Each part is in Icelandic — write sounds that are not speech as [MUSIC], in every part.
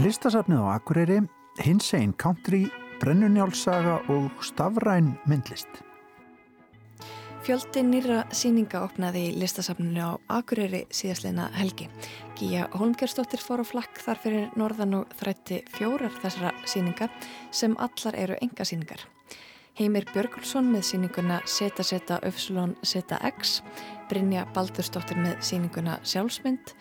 Listasafnið á Akureyri, hins einn country, brennunjálsaga og stafræn myndlist. Fjöldi nýra síninga opnaði listasafninu á Akureyri síðastleina helgi. Gíja Holmgerstóttir fór á flakk þar fyrir norðan og þrætti fjórar þessara síninga sem allar eru enga síningar. Heimir Björgulsson með síninguna Seta Seta Öfslón Seta X, Brynja Baldurstóttir með síninguna Sjálfsmynd,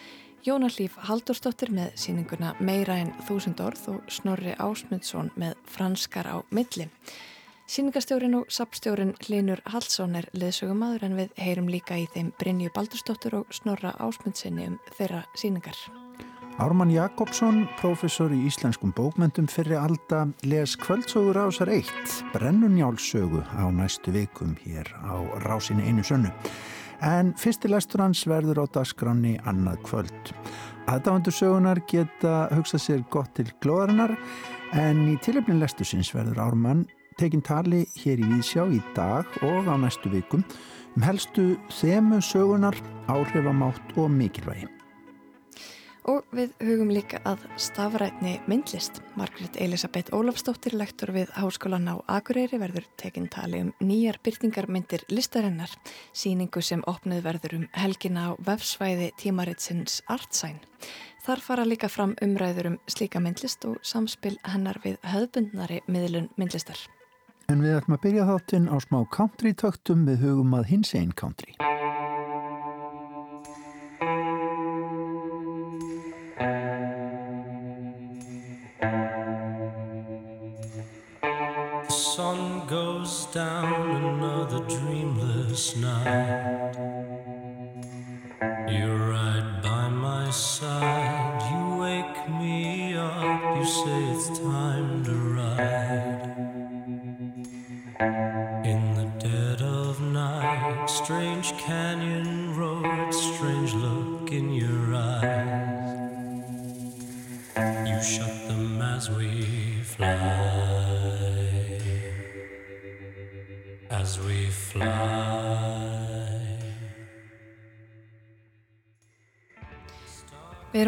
Jónallíf Haldurstóttir með síninguna Meira en þúsund orð og Snorri Ásmundsson með Franskar á milli. Sýningastjórin og sapstjórin Linur Hallsson er leðsögumadur en við heyrum líka í þeim Brynju Baldurstóttur og Snorra Ásmundsinni um þeirra síningar. Ármann Jakobsson, professor í íslenskum bókmyndum fyrir alda, les kvöldsögur ásar eitt, brennunjálsögu á næstu vikum hér á rásinni einu sönnu. En fyrstilæstur hans verður á dasgranni annað kvöld. Aðdáðandur sögunar geta hugsað sér gott til glóðarinnar en í tilöfnin lestusins verður Ármann tekinn tali hér í Vísjá í dag og á næstu vikum um helstu þemu sögunar, áhrifamátt og mikilvægi. Og við hugum líka að stafrætni myndlist. Margrit Elisabeth Ólafstóttir, lektor við Háskólan á Akureyri, verður tekinn tali um nýjar byrtingarmyndir listarinnar, síningu sem opnuð verður um helgina á vefsvæði tímaritsins Artsæn. Þar fara líka fram umræður um slíka myndlist og samspil hennar við höfbundnari miðlun myndlistar. En við ætlum að byrja þáttinn á smá country töktum við hugum að hins einn country.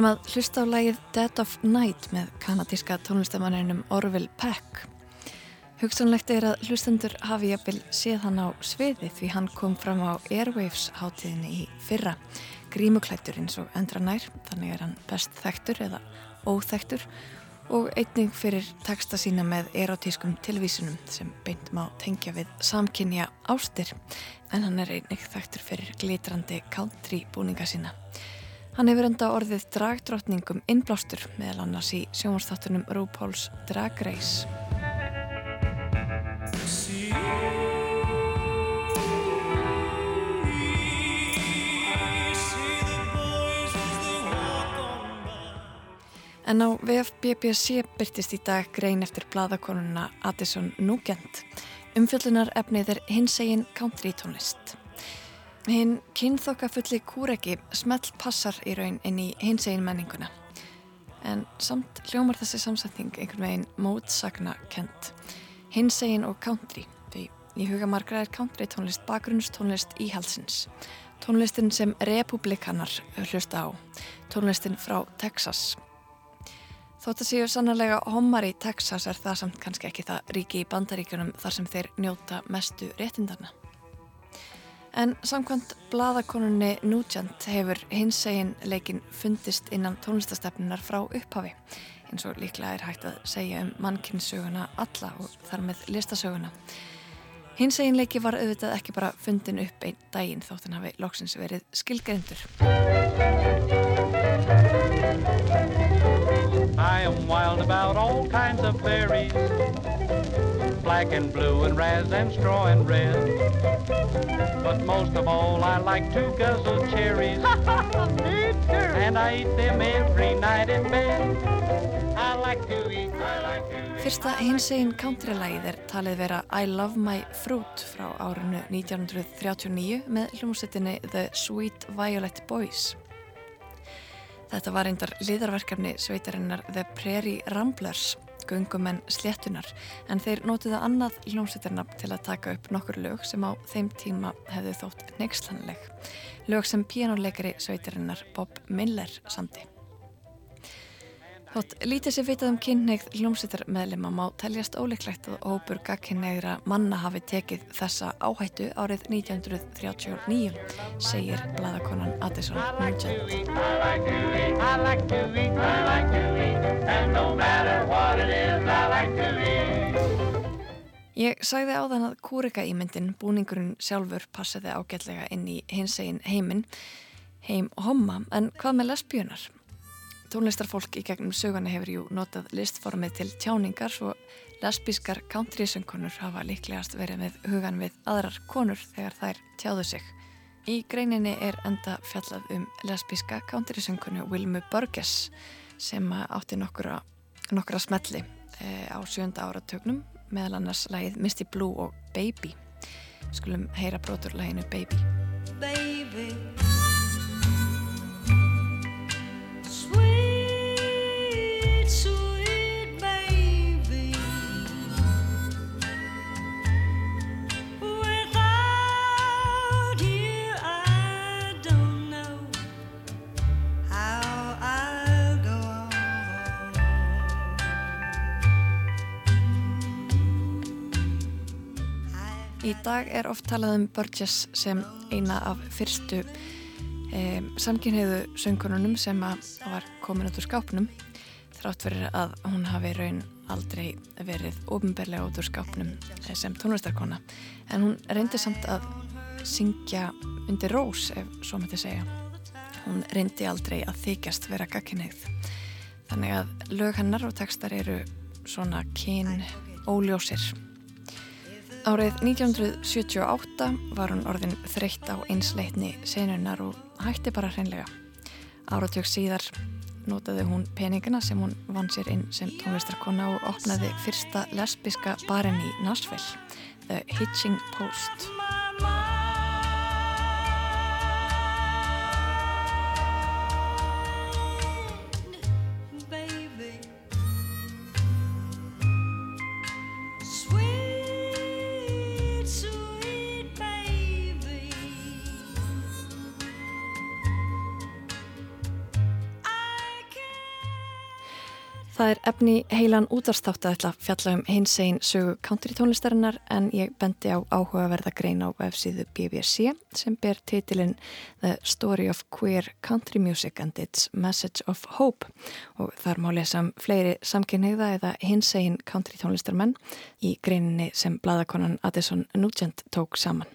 Að hlusta á lægið Dead of Night með kanadíska tónlistamanninum Orville Peck. Hugsanlegt er að hlustendur hafi jafnvel séð hann á sviði því hann kom fram á Airwaves hátíðinni í fyrra. Grímuklættur eins og endra nær, þannig er hann best þektur eða óþektur og einning fyrir texta sína með erotískum tilvísunum sem beint má tengja við samkynja ástir en hann er einnig þektur fyrir glitrandi country búninga sína. Hann hefur enda orðið dragdrottningum innblástur meðal annars í sjónvarstáttunum RuPaul's Drag Race. En á VFBBC byrtist í dag grein eftir bladakonuna Addison Nugent. Umfjöllunar efnið er hins egin country tónlist. Hinn kynþokkafulli kúreki smelt passar í raun inn í hins egin menninguna. En samt hljómar þessi samsetning einhvern veginn mótsagna kent. Hins egin og country, því í huga margra er country tónlist bakgrunnstónlist íhalsins. Tónlistin sem republikanar hlusta á. Tónlistin frá Texas. Þótt að séu sannarlega homar í Texas er það samt kannski ekki það ríki í bandaríkunum þar sem þeir njóta mestu réttindarna. En samkvæmt bladakonunni Nugent hefur hins egin leikin fundist innan tónlistastefnunar frá upphafi eins og líklega er hægt að segja um mannkynnssöguna alla og þar með listasöguna. Hins egin leiki var auðvitað ekki bara fundin upp einn daginn þótt hann hafi loksins verið skilgerindur. I am wild about all kinds of berries Black and blue and raz and straw and red. But most of all I like to guzzle cherries. [LAUGHS] Me too. And I eat them every night in bed. I like to eat, I like to eat. Fyrsta hinsegin countrylægið er talið vera I Love My Fruit frá árinu 1939 með hljómsettinni The Sweet Violet Boys. Þetta var reyndar liðarverkefni sveitarinnar The Prairie Ramblers, gungumenn sléttunar, en þeir nótiða annað hljómsveitarnafn til að taka upp nokkur lög sem á þeim tíma hefðu þótt neykslanleg. Lög sem píjánuleikari sveitarinnar Bob Miller samti. Þótt lítið sér vitað um kynneigð hljómsveitar meðlema má teljast óleiklegt að hópur gagkinneigra manna hafi tekið þessa áhættu árið 1939, segir bladakonan Addison Nugent. Ég sagði á þann að kúrika ímyndin, búningurinn sjálfur, passiði ágætlega inn í hins einn heiminn, heim homma, en hvað með lesbíunar? Tónlistarfólk í gegnum söguna hefur jú notað listformið til tjáningar svo lesbískar country-söngunur hafa líklegast verið með hugan við aðrar konur þegar þær tjáðu sig. Í greininni er enda fjallað um lesbíska country-söngunu Wilmu Burgess sem átti nokkura, nokkura smelli e, á sjönda áratögnum meðal annars lagið Misty Blue og Baby. Skulum heyra broturlæginu. Baby Í dag er oft talað um Burgess sem eina af fyrstu e, samkynheiðu söngkonunum sem var komin út úr skápnum þrátt verið að hún hafi raun aldrei verið ofinberlega út úr skápnum eh, sem tónlistarkona. En hún reyndi samt að syngja undir rós ef svo mætti segja. Hún reyndi aldrei að þykjast vera gagkinneið þannig að lög hennar og textar eru svona kyn óljósir Árið 1978 var hún orðin þreytt á einsleitni senunar og hætti bara hreinlega. Áratjók síðar notaði hún peningina sem hún vann sér inn sem tónlistarkona og opnaði fyrsta lesbiska barinn í Nashville, The Hitching Post. Það er efni heilan útarstátt að ætla að fjalla um hins einn sögu country tónlistarinnar en ég bendi á áhugaverða grein á vefsíðu BBC sem ber titilinn The Story of Queer Country Music and Its Message of Hope og þar má lesa um fleiri samkynneiða eða hins einn country tónlistarmenn í greininni sem bladakonan Addison Nugent tók saman.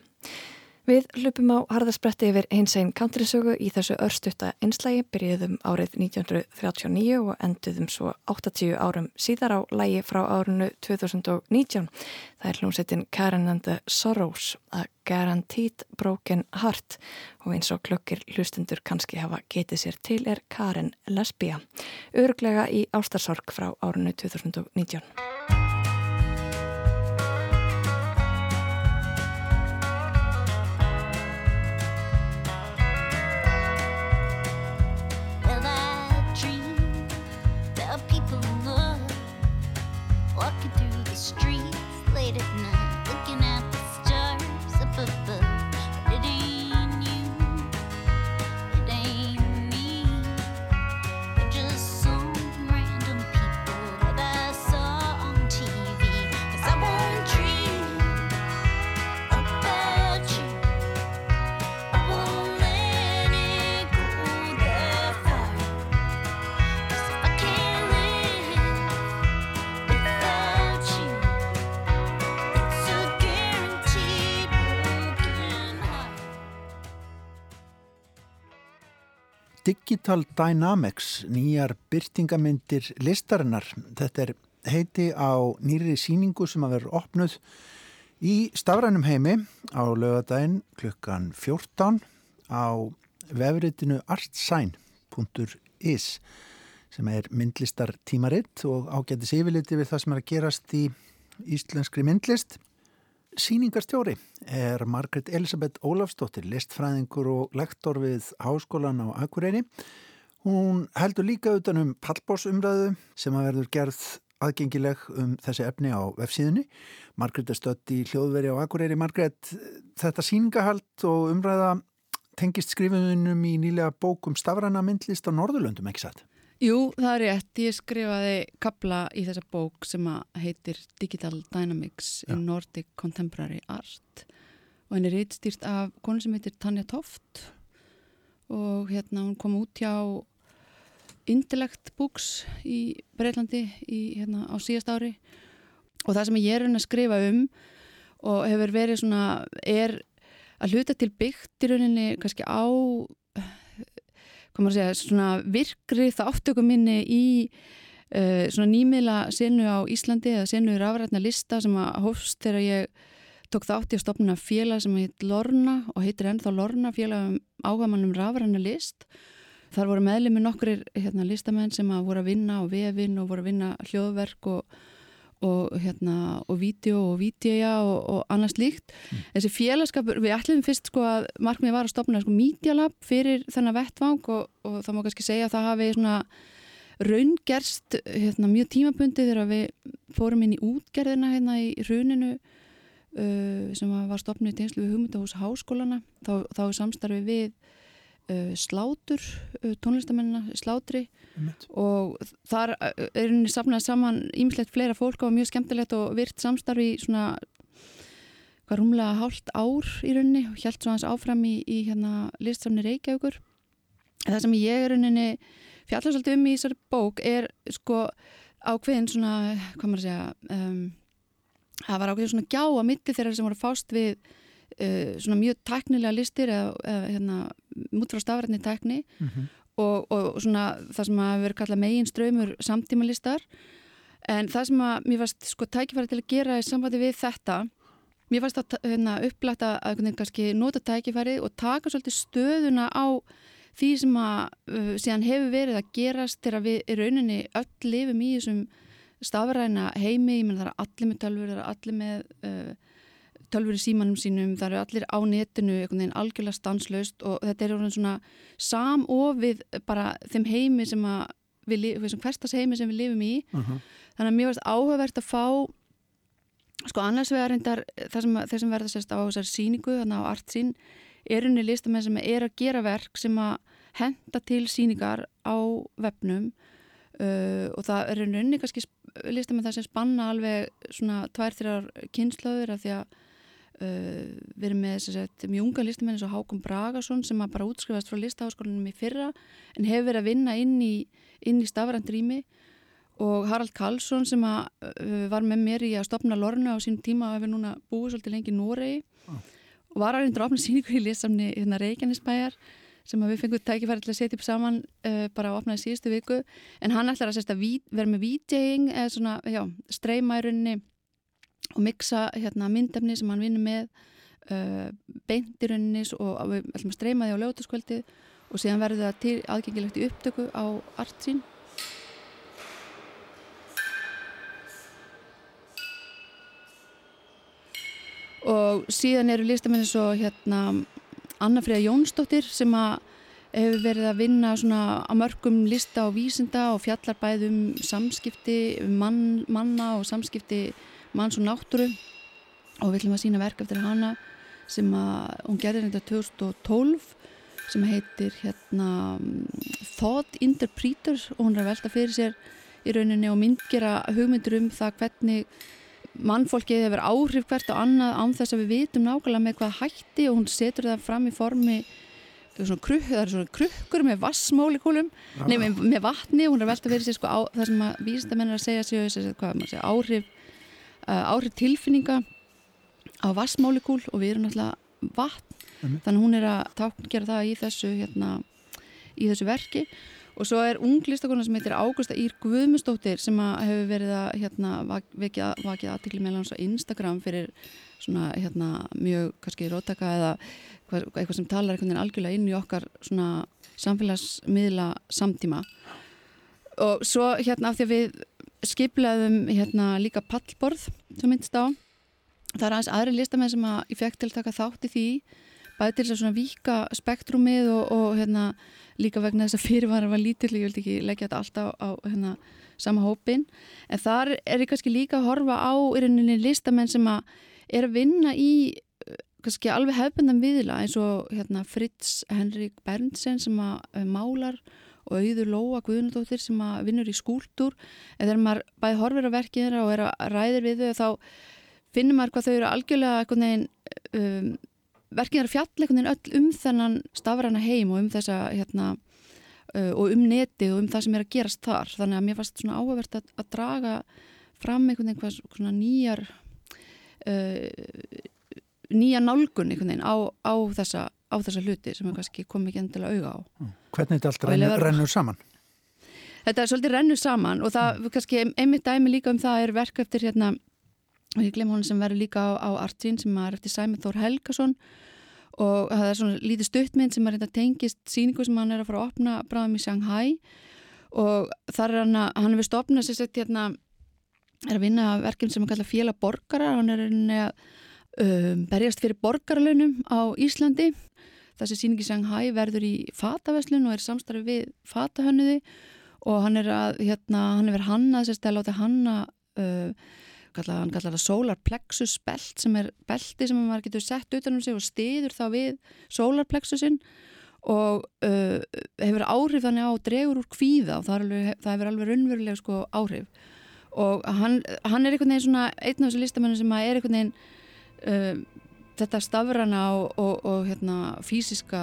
Við hlupum á harðaspretti yfir hins einn countrysögu í þessu örstutta einslægi, byrjuðum árið 1939 og enduðum svo 80 árum síðar á lægi frá árinu 2019. Það er hljómsettin Karen and the Sorrows, A Guaranteed Broken Heart og eins og klökkir hlustundur kannski hafa getið sér til er Karen Lesbia, örglega í ástarsorg frá árinu 2019. Digital Dynamics, nýjar byrtingamindir listarinnar. Þetta er heiti á nýri síningu sem að vera opnuð í stafrænum heimi á lögadaginn klukkan 14 á vefritinu artsign.is sem er myndlistar tímaritt og ágættis yfirliti við það sem er að gerast í íslenskri myndlist. Sýningarstjóri er Margret Elisabeth Ólafsdóttir, listfræðingur og lektor við Háskólan á Akureyri. Hún heldur líka utanum pallbórsumræðu sem að verður gerð aðgengileg um þessi efni á vefsíðunni. Margret er stött í hljóðveri á Akureyri. Margret, þetta síningahald og umræða tengist skrifunum í nýlega bókum stafræna myndlist á Norðurlöndum, ekki satt? Jú, það er rétt. Ég skrifaði kabla í þessa bók sem heitir Digital Dynamics Já. in Nordic Contemporary Art og henni er reittstýrt af konu sem heitir Tanja Toft og hérna hún kom út hjá Intellect Books í Breitlandi í, hérna, á síðast ári og það sem ég er að skrifa um og hefur verið svona er að hluta til byggt í rauninni kannski á segja, svona virkri þáttökum minni í uh, svona nýmiðla senu á Íslandi eða senu í rafrætna lista sem að hófst þegar ég tók þátt í að stopna félag sem heit Lorna og heitir ennþá Lorna félag um áhagamannum rafrætna list. Þar voru meðlið með nokkur hérna, listamenn sem að voru að vinna og vefinn og voru að vinna hljóðverk og, og, hérna, og vídeo og vídea og, og annars líkt. Mm. Þessi félagskapur, við ætlum fyrst sko að markmiði var að stopna sko Media Lab fyrir þennan vettvang og það má kannski segja að það hafi svona raungerst hérna, mjög tímabundi þegar við fórum inn í útgerðina hérna í runinu uh, sem var stopnið í tengslu við hugmyndahús háskólana. Þá, þá samstarfið við uh, slátur uh, tónlistamennina slátri Mitt. og þar uh, er henni safnað saman ímislegt fleira fólk og mjög skemmtilegt og virt samstarfi í svona hvað rúmlega hálft ár í rauninni og helt svo hans áfram í, í hérna listsamni Reykjavíkur það sem ég er rauninni fjallast alltaf um í þessari bók er sko ákveðin svona hvað maður segja um, það var ákveðin svona gjá að milli þeirra sem voru fást við uh, svona mjög teknilega listir eða, eða hérna, mút frá stafrætni tekni mm -hmm. og, og svona það sem að vera kallað megin ströymur samtíma listar en það sem að mér varst sko tækifæri til að gera í sambandi við þetta mér varst að hérna, upplæta að kannski nota tækifæri og taka svolítið stöðuna á því sem að uh, síðan hefur verið að gerast þegar við í rauninni öll lifum í þessum stafræna heimi, ég menn það er allir með tölfur, það er allir með uh, tölfur í símanum sínum, það eru allir á netinu algjörlega stanslaust og þetta er svona samofið bara þeim heimi sem að við, þessum hverstas heimi sem við lifum í uh -huh. þannig að mér varst áhugavert að fá sko annars vegar reyndar þeir sem verða sérst á þessar síningu þannig á artsín er unni listamenn sem er að gera verk sem að henda til síningar á vefnum uh, og það er unni kannski listamenn það sem spanna alveg svona tvær-þrjar kynnslöður af því að Uh, við erum með sagt, mjög unga listamenn eins og Hákon Bragason sem bara útskrifast frá listaháskólanum í fyrra en hefur verið að vinna inn í, í stafrandrými og Harald Karlsson sem að, uh, var með mér í að stopna Lorna á sín tíma og hefur núna búið svolítið lengi í Noregi. Ah. og var að reynda að opna [LAUGHS] síningu í hérna Reykjanesbæjar sem við fengum tækifæri til að setja upp saman uh, bara að opna í síðustu viku. En hann ætlar að, að vera með VJing eða svona, já, streyma í rauninni og miksa hérna, myndefni sem hann vinnur með uh, beintirunnis og við ætlum að streyma því á lögutaskvöldi og síðan verður það til aðgengilegt í upptöku á artsín og síðan eru listamenni svo hérna Anna-Freyja Jónsdóttir sem að hefur verið að vinna á mörgum lista og vísinda og fjallar bæðum samskipti mann, manna og samskipti manns og náttúru og við ætlum að sína verk eftir hana sem að hún gerði þetta 2012 sem heitir hérna Thought Interpreter og hún er að velta fyrir sér í rauninni og myndgera hugmyndur um það hvernig mannfólkið hefur áhrif hvert og annað án þess að við vitum nákvæmlega með hvað hætti og hún setur það fram í formi Svona kruk, það er svona krukkur með vassmólikúlum ah. með, með vatni og hún er velta fyrir sig sko á, það sem að vísindamenn er að segja sig, hvað maður segja, áhrif áhrif tilfinninga á vassmálekúl og við erum náttúrulega vatn. Mm. þannig hún er að tákngera það í þessu hérna, í þessu verki. Og svo er ung listakona sem heitir Ágústa Ír Guðmustóttir sem hefur verið að hérna, vakið, vakið aðtikli meðlans á Instagram fyrir svona hérna, mjög kannski rótaka eða eitthvað sem talar einhvern veginn algjörlega inn í okkar svona samfélagsmiðla samtíma og svo hérna af því að við skiplaðum hérna líka pallborð sem myndist á. Það er aðeins aðri listamenn sem að ég fekk til að taka þátt í því bæði til þess að vika spektrumið og, og hérna líka vegna þess að fyrirvara var lítill ég vildi ekki leggja þetta alltaf á hérna sama hópin en þar er ég kannski líka að horfa á í rauninni listamenn sem að er að vinna í kannski alveg hefðbundan viðla eins og hérna Fritz Henrik Berntsen sem að málar og auður Lóa Guðnardóttir sem vinnur í skúltúr. En þegar maður bæði horfir á verkið þeirra og er að ræðir við þau þá finnir maður hvað þau eru algjörlega veginn, um, verkið þeirra fjall öll um þennan stafræna heim og um þessa hérna, uh, og um neti og um það sem er að gerast þar. Þannig að mér fannst svona áhugavert að, að draga fram einhvern veginn hvað svona nýjar uh, nýja nálgun einhvern veginn á, á, þessa, á þessa hluti sem er kannski komið ekki endilega auga á. Mm. Hvernig þetta allt rennur, rennur saman? Þetta er svolítið rennur saman og það mm. kannski einmitt dæmi líka um það er verk eftir hérna, og ég glem hún sem verður líka á, á Artín sem er eftir Sæmið Þór Helgason og það er svona lítið stuttmynd sem er hérna tengist síningu sem hann er að fara að opna bráðum í Shanghai og þar er hann að, hann hefur stopnað sér sett hérna er að vinna verkefn sem hann kalla Fjela Borgara hann er að um, berjast fyrir borgarlönum á Íslandi. Þessi síningi Shanghai verður í fataveslun og er samstarfið við fatahönniði og hann er að hérna, hann er verið hannað sér stæla á því hanna uh, kalla, hann kallar það solar plexus belt sem er belti sem maður getur sett utanum sig og stiður þá við solar plexusin og uh, hefur áhrif þannig á dregur úr kvíða og það, alveg, það hefur alveg raunverulega sko áhrif. Og hann, hann er einhvern veginn svona einn af þessu listamennu sem er einhvern veginn um, þetta stafrana og, og, og hérna, fysiska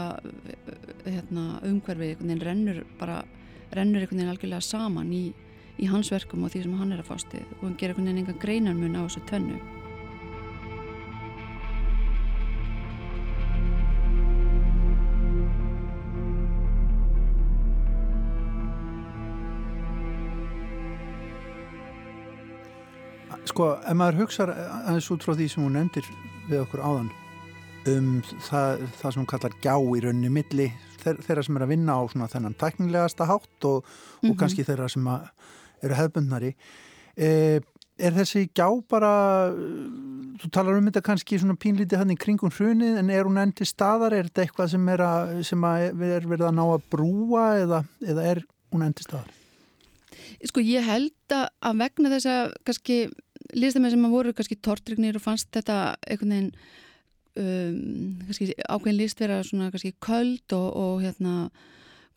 hérna, umhverfi rennur bara rennur einhvern veginn algjörlega saman í, í hans verkum og því sem hann er að fásti og hann ger einhvern veginn enga greinarmun á þessu tönnu Sko, ef maður hugsa aðeins út frá því sem hún nefndir við okkur áðan um það, það sem hún kallar gjá í rauninni milli þeirra sem er að vinna á svona þennan tæknilegasta hátt og, mm -hmm. og kannski þeirra sem eru hefbundnari e, er þessi gjá bara þú talar um þetta kannski svona pínlítið hann í kringum hrunið en er hún enn til staðar er þetta eitthvað sem er, að, sem er verið að ná að brúa eða, eða er hún enn til staðar? Sko ég held að vegna þess að kannski listamenn sem voru kannski tortrygnir og fannst þetta einhvern veginn um, kannski ákveðin list vera svona kannski köld og, og hérna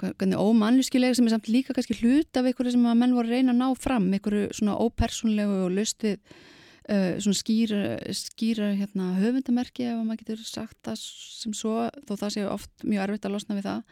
ómannlískilega sem er samt líka kannski hlut af einhverju sem að menn voru að reyna að ná fram einhverju svona ópersonlegu og lust við uh, svona skýra, skýra hérna, höfundamerki ef maður getur sagt það sem svo þó það séu oft mjög erfitt að losna við það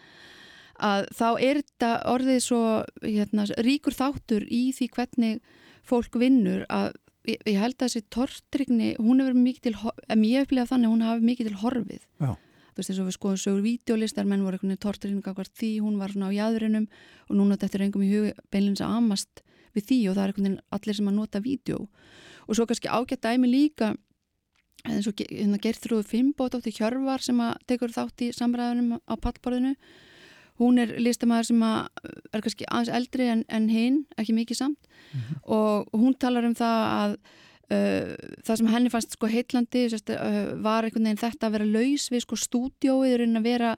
að þá er þetta orðið svo hérna, ríkur þáttur í því hvernig fólk vinnur að ég, ég held að þessi tortrygni, hún hefur mikið til, en ég bliðað þannig að hún hafi mikið til horfið. Já. Þú veist eins og við skoðum sögur videolistar, menn voru einhvern veginn tortrygning akkvært því, hún var svona á jæðurinnum og núna þetta er einhverjum í hug beinleins að amast við því og það er einhvern veginn allir sem að nota vídeo. Og svo kannski ágætt dæmi líka, eins og hérna Gerþrúðu Fimbót átti Hjörvar sem að tekur þátt í samræðunum á pallborðinu hún er listamæður sem er kannski aðeins eldri en, en hinn, ekki mikið samt mm -hmm. og hún talar um það að uh, það sem henni fannst sko heitlandi sérst, uh, var einhvern veginn þetta að vera laus við sko stúdióið en að vera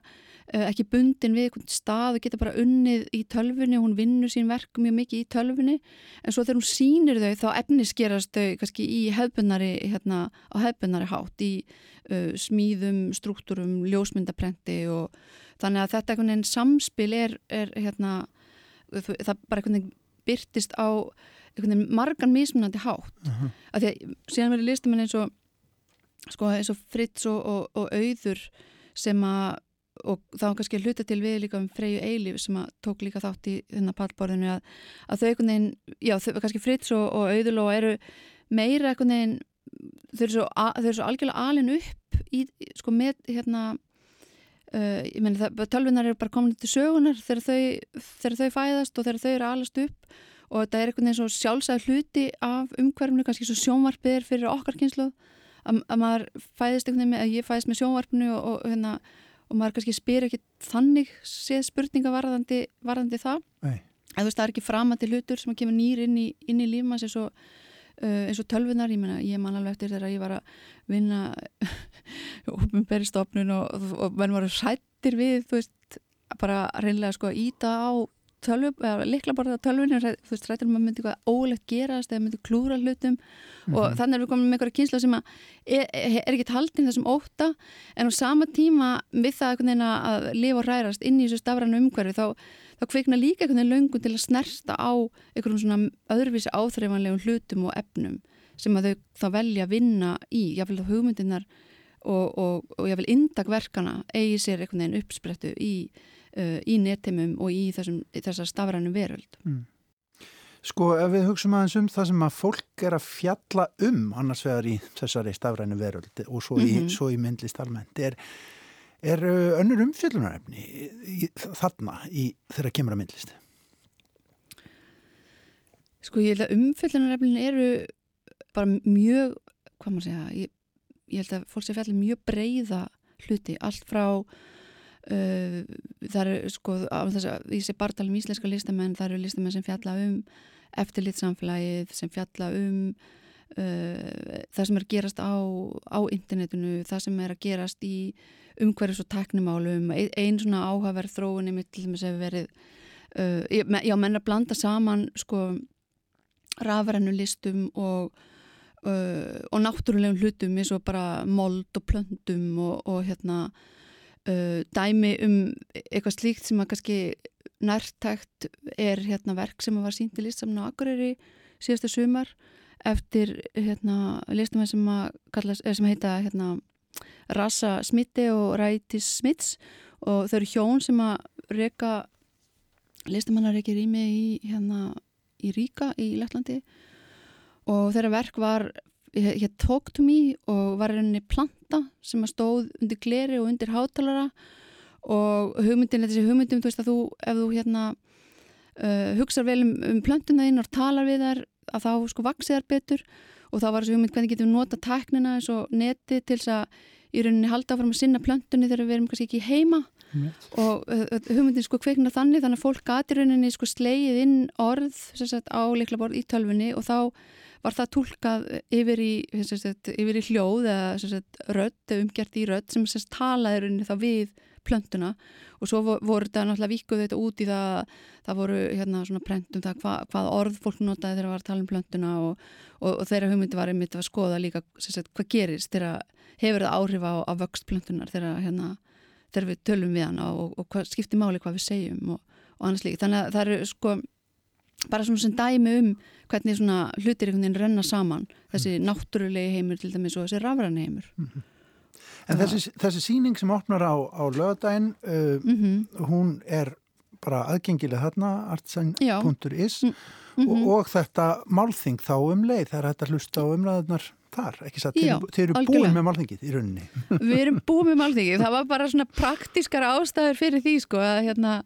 ekki bundin við einhvern stað og geta bara unnið í tölfunni hún vinnur sín verk mjög mikið í tölfunni en svo þegar hún sínir þau þá efniskerast þau kannski í hefbunari hérna á hefbunari hátt í uh, smíðum, struktúrum, ljósmyndaprenti og þannig að þetta einhvern veginn samspil er, er hérna, það bara einhvern veginn byrtist á einhvern veginn margan mismunandi hátt uh -huh. af því að síðan verið listamenn eins og sko eins og Fritz og, og, og Auður sem að og þá kannski hluta til við líka um Freyju Eilíf sem að tók líka þátt í þennan pallborðinu að, að þau einhvern veginn, já þau kannski Fritz og, og Auðurló eru meira einhvern veginn þau eru svo, þau eru svo algjörlega alin upp í, sko með hérna Uh, ég menn það, tölvunar eru bara komin til sögunar þegar þau, þegar þau fæðast og þegar þau eru alast upp og þetta er einhvern veginn svo sjálfsæð hluti af umhverfinu, kannski svo sjónvarpið er fyrir okkar kynslu að, að maður fæðist einhvern veginn með, að ég fæðist með sjónvarpinu og, og, hérna, og maður kannski spyr ekki þannig séð spurninga varðandi, varðandi það Nei. að þú veist það er ekki framandi hlutur sem að kemur nýr inn í, inn í lífmann eins Uh, eins og tölvunar, ég, mena, ég man alveg eftir þegar ég var að vinna [LAUGHS] ofnbæri stofnun og, og menn voru sættir við, þú veist, bara reynlega sko að íta á tölvu, likla borða á tölvunni og þú veist, rættur maður myndi eitthvað ólegt gerast eða myndi klúra hlutum mm -hmm. og mhm. þannig er við komin með einhverja kynsla sem er, er ekki haldinn þessum óta en á sama tíma við það að lifa og rærast inn í þessu stafrænu umhverfi þá, þá kveikna líka einhvern veginn löngun til að snerta á einhverjum svona öðruvísi áþreifanlegum hlutum og efnum sem að þau þá velja að vinna í, jáfnveg þá og, og, og jáfnveg indagverkana eigi sér einhvern veginn uppsprettu í uh, í netimum og í þessum, þessar stafrænum veröld. Mm. Sko ef við hugsaum aðeins um það sem að fólk er að fjalla um annars vegar í þessari stafrænu veröld og svo í, mm -hmm. í myndlist almennt er, er uh, önnur umfjöldunarefni þarna í þeirra kemur að myndlist? Sko ég held að umfjöldunarefnin eru bara mjög, hvað maður segja, ég, ég held að fólk sé fjallið mjög breyða hluti, allt frá Uh, það eru sko ég sé bara tala um íslenska listamenn það eru listamenn sem fjalla um eftirlitsamfélagið sem fjalla um uh, það sem er að gerast á, á internetinu, það sem er að gerast í umhverjus og teknimálum einn svona áhaverð þróunni mitt til þess að verið uh, já, menn að blanda saman sko rafrænu listum og og náttúrulegum hlutum eins og bara mold og plöndum og, og hérna uh, dæmi um eitthvað slíkt sem að kannski nærtækt er hérna verk sem var sínt í listamna Akureyri síðasta sumar eftir hérna listamenn sem að kalla, sem heita hérna Rasa Smitti og Rætis Smits og þau eru hjón sem að reyka listamannar ekki rými í hérna í Ríka í Lettlandi og þeirra verk var hér Talk to Me og var henni planta sem að stóð undir gleri og undir hátalara. Og hugmyndin, þessi hugmyndum, þú veist að þú, ef þú hérna uh, hugsaður vel um, um plöntuna þín og talar við þær að þá sko vaksið þær betur. Og þá var þessi hugmynd hvernig getum við nota tæknina eins og neti til þess að í rauninni halda áfram að sinna plöntunni þegar við erum kannski ekki heima. Mm. og uh, hugmyndin sko kveikna þannig þannig að fólk gati rauninni sko sleið inn orð sagt, á leikla borð í tölfunni og þá var það tólkað yfir yfir í hljóð eða rödd, umgjert í rödd sem sagt, talaði rauninni þá við plöntuna? Og svo voru þetta náttúrulega vikuð þetta út í það það voru hérna svona prentum það hva, hvað orð fólk notaði þegar það var að tala um plöntuna og, og, og þeirra hugmyndi var einmitt að skoða líka sagt, hvað gerist þegar hefur það áhrif á, á vöxt plöntunar þegar, hérna, þegar við tölum við hann og, og hvað, skiptir máli hvað við segjum og annars líka þannig að það eru sko bara svona sem dæmi um hvernig svona hlutir einhvern veginn renna saman þessi mm. náttúrulegi heimur til dæmis og þessi rafræni heimur mm -hmm. En þessi, þessi síning sem opnar á, á lögadaginn uh, mm -hmm. hún er bara aðgengileg þarna artsign.is -hmm. og, mhm. og þetta málþing þá um leið það er að hlusta á umræðunar þar, ekki satt, þeir eru búin með málþingið í rauninni Við erum búin með málþingið, [LAUGHS] það var bara svona praktískar ástæður fyrir því sko að hérna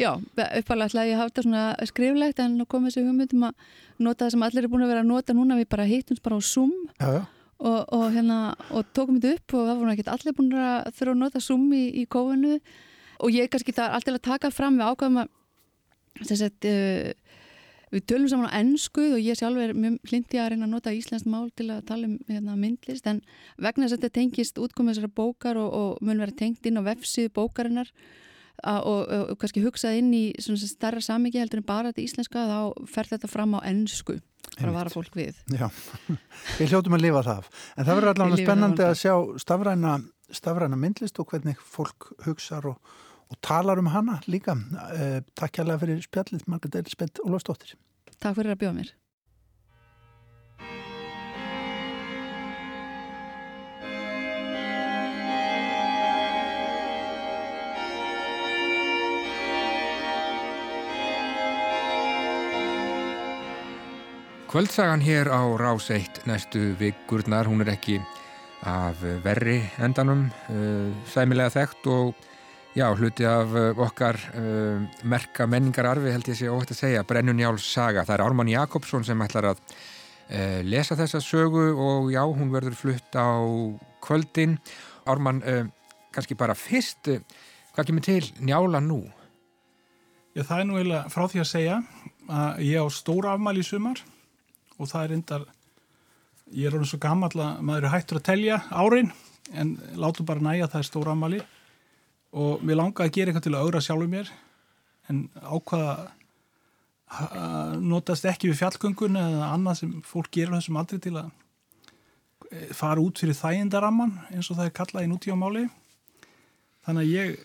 Já, uppalega ætlaði ég að hafa þetta svona skriflegt en nú kom þessi hugmyndum að nota það sem allir er búin að vera að nota núna við bara hittum bara á Zoom. Já, já. Og, og, hérna, og tókum þetta upp og það voru ekki allir búin að þurfa að nota Zoom í, í kóinu og ég kannski það alltaf að taka fram við ákvæðum að sagt, uh, við tölum saman á ennskuð og ég sjálf er mjög hlindi að reyna að nota íslenskt mál til að tala um hérna, myndlist. En vegna þess að þetta tengist útkomið þessara bókar og, og mun vera tengt inn á vefsið bókarinnar og, og, og kannski hugsað inn í starra samiki heldur en bara þetta íslenska þá fer þetta fram á ennsku bara vara fólk við. Já, við hljóttum að lifa það en það verður [LAUGHS] allavega spennandi að sjá stafræna, stafræna myndlist og hvernig fólk hugsar og, og talar um hana líka. Eh, Takk kærlega fyrir spjallið Margret Elisbeth Ólafsdóttir. Takk fyrir að bjóða mér Kvöldsagan hér á Rás 1 næstu vikurnar, hún er ekki af verri endanum, uh, sæmilega þekkt og já, hluti af uh, okkar uh, merka menningararfi held ég sé óhætt að segja, Brennunjáls saga. Það er Ármann Jakobsson sem ætlar að lesa þessa sögu og já, hún verður flutt á kvöldin. Ármann, kannski bara fyrst, hvað kemur til njála nú? Já, það er nú eiginlega frá því að segja að ég á stóra afmæli sumar og það er endar ég er alveg svo gammal að maður er hættur að telja árin en látum bara næja að það er stóra ammali og mér langaði að gera eitthvað til að augra sjálfu mér en ákvaða notast ekki við fjallgöngun eða annað sem fólk gerur þessum aldrei til að e, fara út fyrir þægindaramman eins og það er kallað í nútífamáli þannig að ég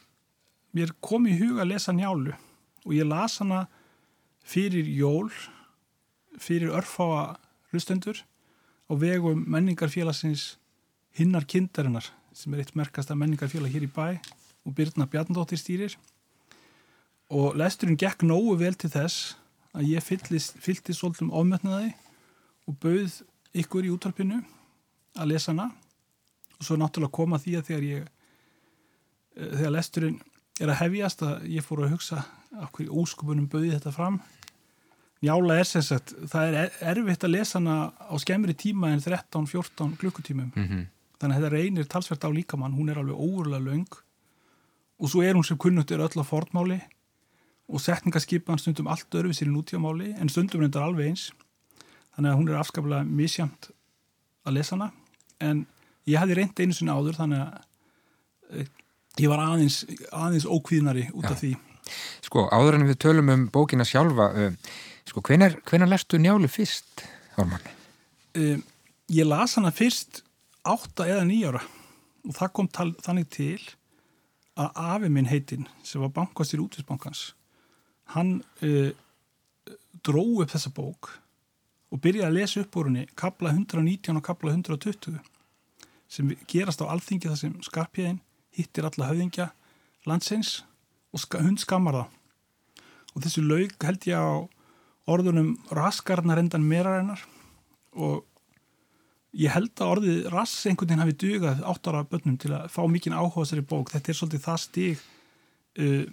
mér kom í huga að lesa njálu og ég las hana fyrir jól fyrir örfáa hlustendur á vegum menningarfélagsins hinnar kindarinnar sem er eitt merkasta menningarfélag hér í bæ og Byrna Bjarnadóttir stýrir. Og lesturinn gekk nógu vel til þess að ég fylgti svolítum ofmjötnaði og bauð ykkur í útvarpinu að lesa hana. Og svo náttúrulega koma því að þegar ég eh, þegar lesturinn er að hefjast að ég fór að hugsa okkur í óskupunum bauði þetta fram Njála er sem sagt, það er erfitt að lesa hana á skemmri tíma en 13-14 klukkutímum. Mm -hmm. þannig að þetta reynir talsvert á líkamann. Hún er alveg óurlega laung og svo er hún sem kunnut er öll á fornmáli. Og setningaskipan stundum allt örfið sér í nútíamáli en stundum reyndar alveg eins. Þannig að hún er afskaplega misjamt að lesa hana. En ég hefði reynd einu sinna áður þannig að eh, ég var aðeins, aðeins ókvíðnari út af Já. því. Sko, áður en við tölum um bókina sjálfa uh, sko, hvenar, hvenar lestu njáli fyrst, Hálmann? Uh, ég las hana fyrst átta eða nýjára og það kom tal, þannig til að afi minn heitinn sem var bankastýr útvisbankans hann uh, dró upp þessa bók og byrjaði að lesa upp úr henni kabla 119 og kabla 120 sem gerast á alþingi þar sem skarpjæðin hittir alla höfðingja landsins og hund skammar það og þessu laug held ég á orðunum raskarnar endan merarinnar og ég held að orðið rass einhvern veginn hafi dugað áttara bönnum til að fá mikinn áhuga þessari bók, þetta er svolítið það stíg uh,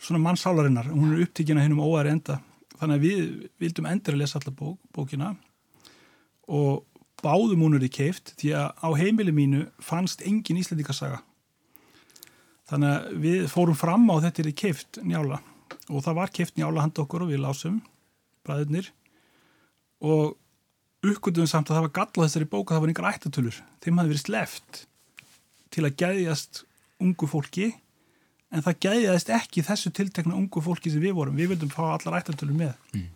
svona mannsálarinnar, hún er upptíkin að hennum óæri enda, þannig að við vildum endur að lesa allar bók, bókina. Og báðum hún er í keift því að á heimili mínu fannst engin íslendikasaga þannig að við fórum fram á þetta er í keift njála og það var keift njála handa okkur og við lásum bræðurnir. Og uppgötuðum samt að það var gallað þessari bóka það var einhver ættatölur, þeim hafði verið sleft til að gæðjast ungu fólki. En það gæðjaðist ekki þessu tiltekna ungu fólki sem við vorum, við vildum fá allar ættatölur með. Mm.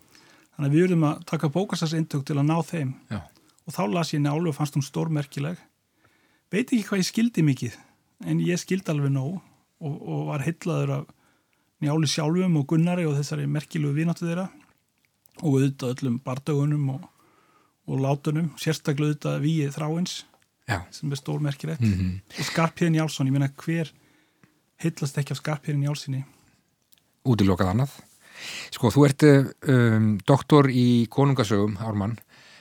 þannig að við vildum að taka bókastarsindök til að ná þeim. Já. og þá las ég njálu og fannst hún stórmerkileg. Veit ekki hvað ég skildi mikið en ég skildi alveg nóg og, og var heitlaður af njáli sjálfum og gunnari og þessari merkilugu vináttu þeirra og auðvitað öllum bardögunum og, og látunum, sérstaklega auðvitað við þráins Já. sem er stórmerkilegt mm -hmm. og Skarpíðin Jálsson, ég menna hver heitlast ekki af Skarpíðin Jálssoni Útilokað annað Sko, þú ert um, doktor í konungasögum, Ármann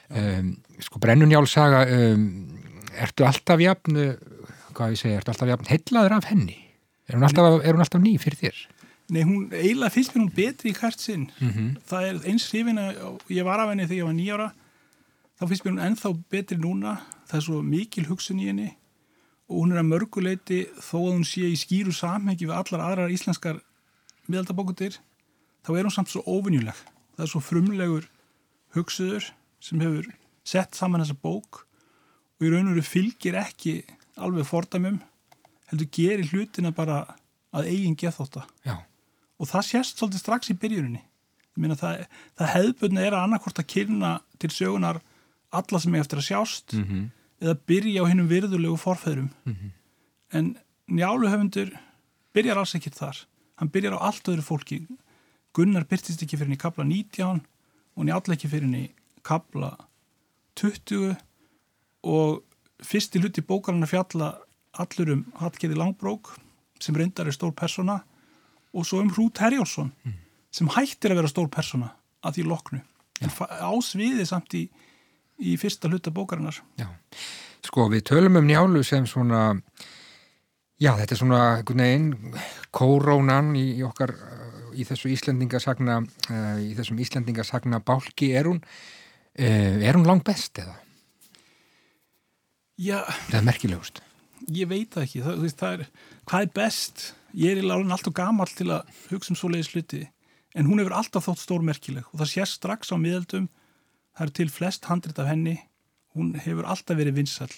um, sko, Brennun Jálssaga um, ertu alltaf jafn hvað ég segja, ertu alltaf jafn heitlaður af henni? Er hún alltaf, er alltaf ný fyrir þér? Nei, hún, eiginlega finnst mér hún betri í hvert sinn. Mm -hmm. það er eins hrifin að ég var af henni þegar ég var nýjára þá finnst mér hún ennþá betri núna. Það er svo mikil hugsun í henni. Og hún er að mörguleiti þó að hún sé í skýru samhengi við allar aðrar íslenskar miðaldabókutir þá er hún samt svo ofinjuleg það er svo frumlegur hugsuður sem hefur sett saman þessa bók og í raun og veru fylgir ekki alveg fordamum heldur gerir hlutina bara að eigin gethóta og það sést svolítið strax í byrjuninni. Það, það hefðbunni er að annarkort að kynna til sögunar alla sem er eftir að sjást mm -hmm eða byrja á hennum virðulegu forfæðrum mm -hmm. en njáluhöfundur byrjar alls ekkert þar. Hann byrjar á allt öðru fólki. Gunnar byrtist ekki fyrir henni kabla 19 og njála ekki fyrir henni kabla 20 og fyrsti hluti bókarinn að fjalla allur um Hallgerði Langbrók sem reyndar er stór persona og svo um Hrút Herjálsson mm. sem hættir að vera stór persona að því loknu en ásviði samt í í fyrsta hluta bókarinnar. Já, sko við tölum um njálu sem svona, já þetta er svona veginn kórónan í, í okkar, í þessu Íslandingasagna, uh, í þessum Íslandingasagna bálki, er hún, uh, er hún langt best eða? Já. Það er merkilegust. Ég veit ekki, það, það er, hvað er best? Ég er í lágun alltaf gamal til að hugsa um svo leiðis hluti, en hún hefur alltaf þótt stórmerkileg og það sést strax á miðaldum það er til flest handrit af henni hún hefur alltaf verið vinsal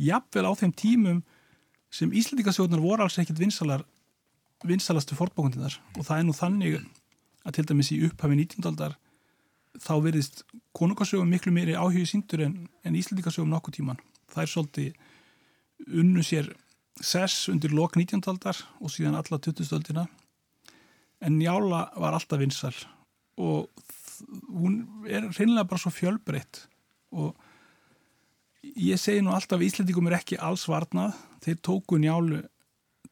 jafnvel á þeim tímum sem Íslandikasjóðunar voru alls ekkit vinsalar vinsalastu fórbókundinar og það er nú þannig að til dæmis í upphafi 19. aldar þá verðist konungarsögum miklu meiri áhugi síndur en, en Íslandikasögum nokkuð tíman. Það er svolítið unnu sér sess undir lok 19. aldar og síðan alla 20. aldina en Njála var alltaf vinsal og hún er reynilega bara svo fjölbreytt og ég segi nú alltaf Íslandikum er ekki alls varnað þeir tóku Njálu